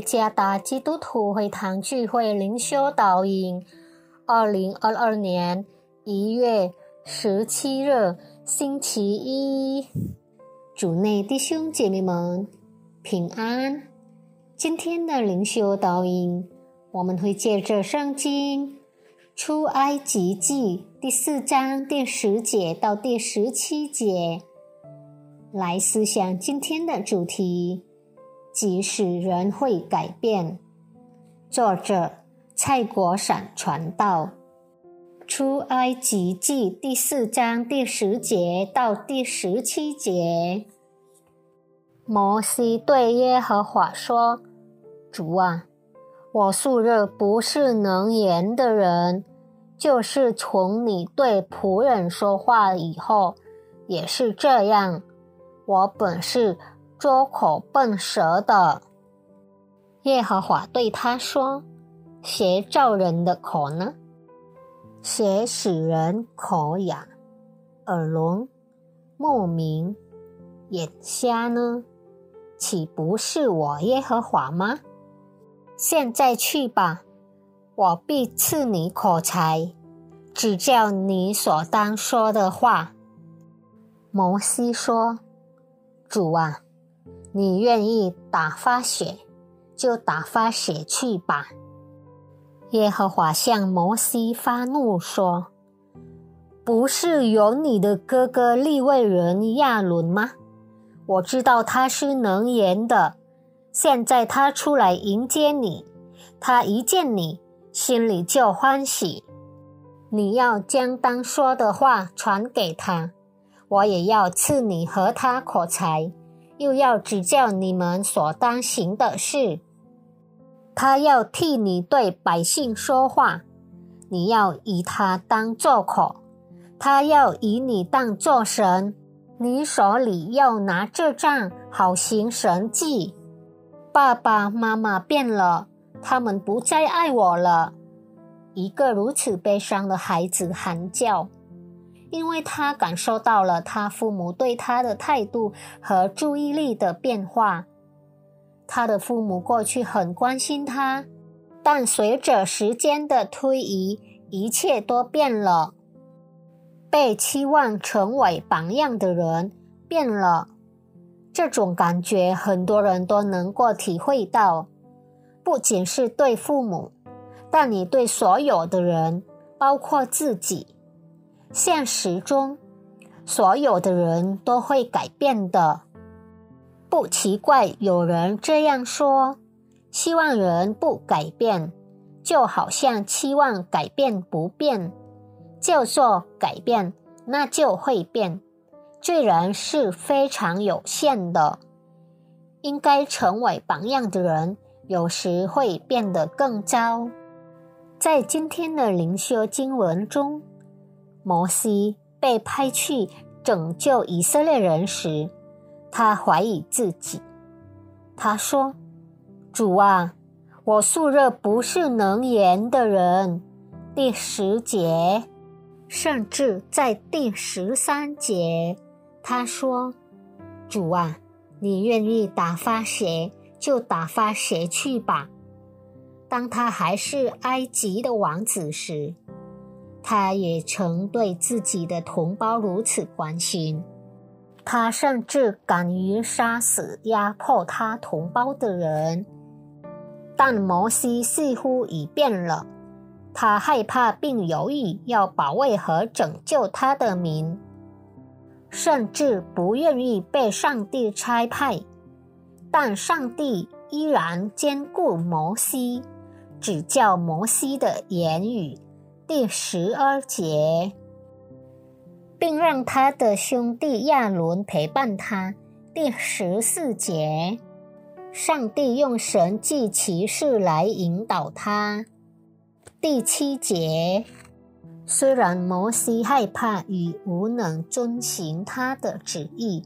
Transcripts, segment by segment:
加达基督徒会堂聚会灵修导引，二零二二年一月十七日星期一，主内弟兄姐妹们平安。今天的灵修导引，我们会借着圣经出埃及记第四章第十节到第十七节来思想今天的主题。即使人会改变。作者蔡国闪传道，出埃及记第四章第十节到第十七节。摩西对耶和华说：“主啊，我素日不是能言的人，就是从你对仆人说话以后，也是这样。我本是。”捉口笨舌的耶和华对他说：“谁造人的口呢？谁使人口哑、耳聋、目明、眼瞎呢？岂不是我耶和华吗？现在去吧，我必赐你口才，只叫你所当说的话。”摩西说：“主啊。”你愿意打发血，就打发血去吧。耶和华向摩西发怒说：“不是有你的哥哥利未人亚伦吗？我知道他是能言的。现在他出来迎接你，他一见你，心里就欢喜。你要将当说的话传给他，我也要赐你和他口才。”又要指教你们所当行的事，他要替你对百姓说话，你要以他当作口，他要以你当作神，你手里要拿这杖，好行神迹。爸爸妈妈变了，他们不再爱我了。一个如此悲伤的孩子喊叫。因为他感受到了他父母对他的态度和注意力的变化。他的父母过去很关心他，但随着时间的推移，一切都变了。被期望成为榜样的人变了，这种感觉很多人都能够体会到。不仅是对父母，但你对所有的人，包括自己。现实中，所有的人都会改变的，不奇怪。有人这样说：希望人不改变，就好像期望改变不变。叫做改变，那就会变。罪人是非常有限的，应该成为榜样的人，有时会变得更糟。在今天的灵修经文中。摩西被派去拯救以色列人时，他怀疑自己。他说：“主啊，我素日不是能言的人。”第十节，甚至在第十三节，他说：“主啊，你愿意打发谁就打发谁去吧。”当他还是埃及的王子时。他也曾对自己的同胞如此关心，他甚至敢于杀死压迫他同胞的人。但摩西似乎已变了，他害怕并犹豫要保卫和拯救他的民，甚至不愿意被上帝差派。但上帝依然兼顾摩西，指教摩西的言语。第十二节，并让他的兄弟亚伦陪伴他。第十四节，上帝用神迹骑士来引导他。第七节，虽然摩西害怕与无能遵行他的旨意，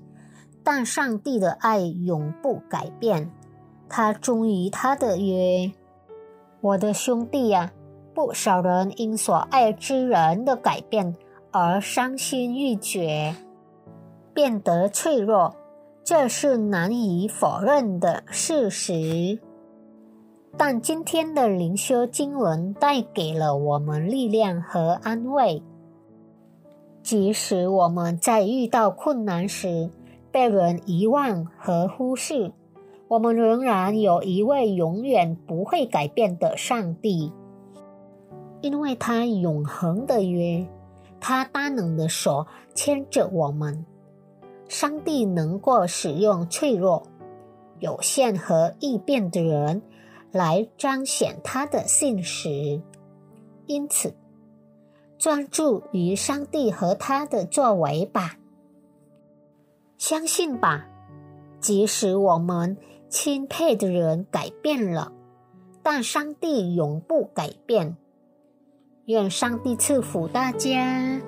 但上帝的爱永不改变。他忠于他的约。我的兄弟呀！不少人因所爱之人的改变而伤心欲绝，变得脆弱，这是难以否认的事实。但今天的灵修经文带给了我们力量和安慰。即使我们在遇到困难时被人遗忘和忽视，我们仍然有一位永远不会改变的上帝，因为他永恒的约，他大能的手牵着我们。上帝能够使用脆弱、有限和易变的人。来彰显他的信实，因此专注于上帝和他的作为吧，相信吧。即使我们钦佩的人改变了，但上帝永不改变。愿上帝赐福大家。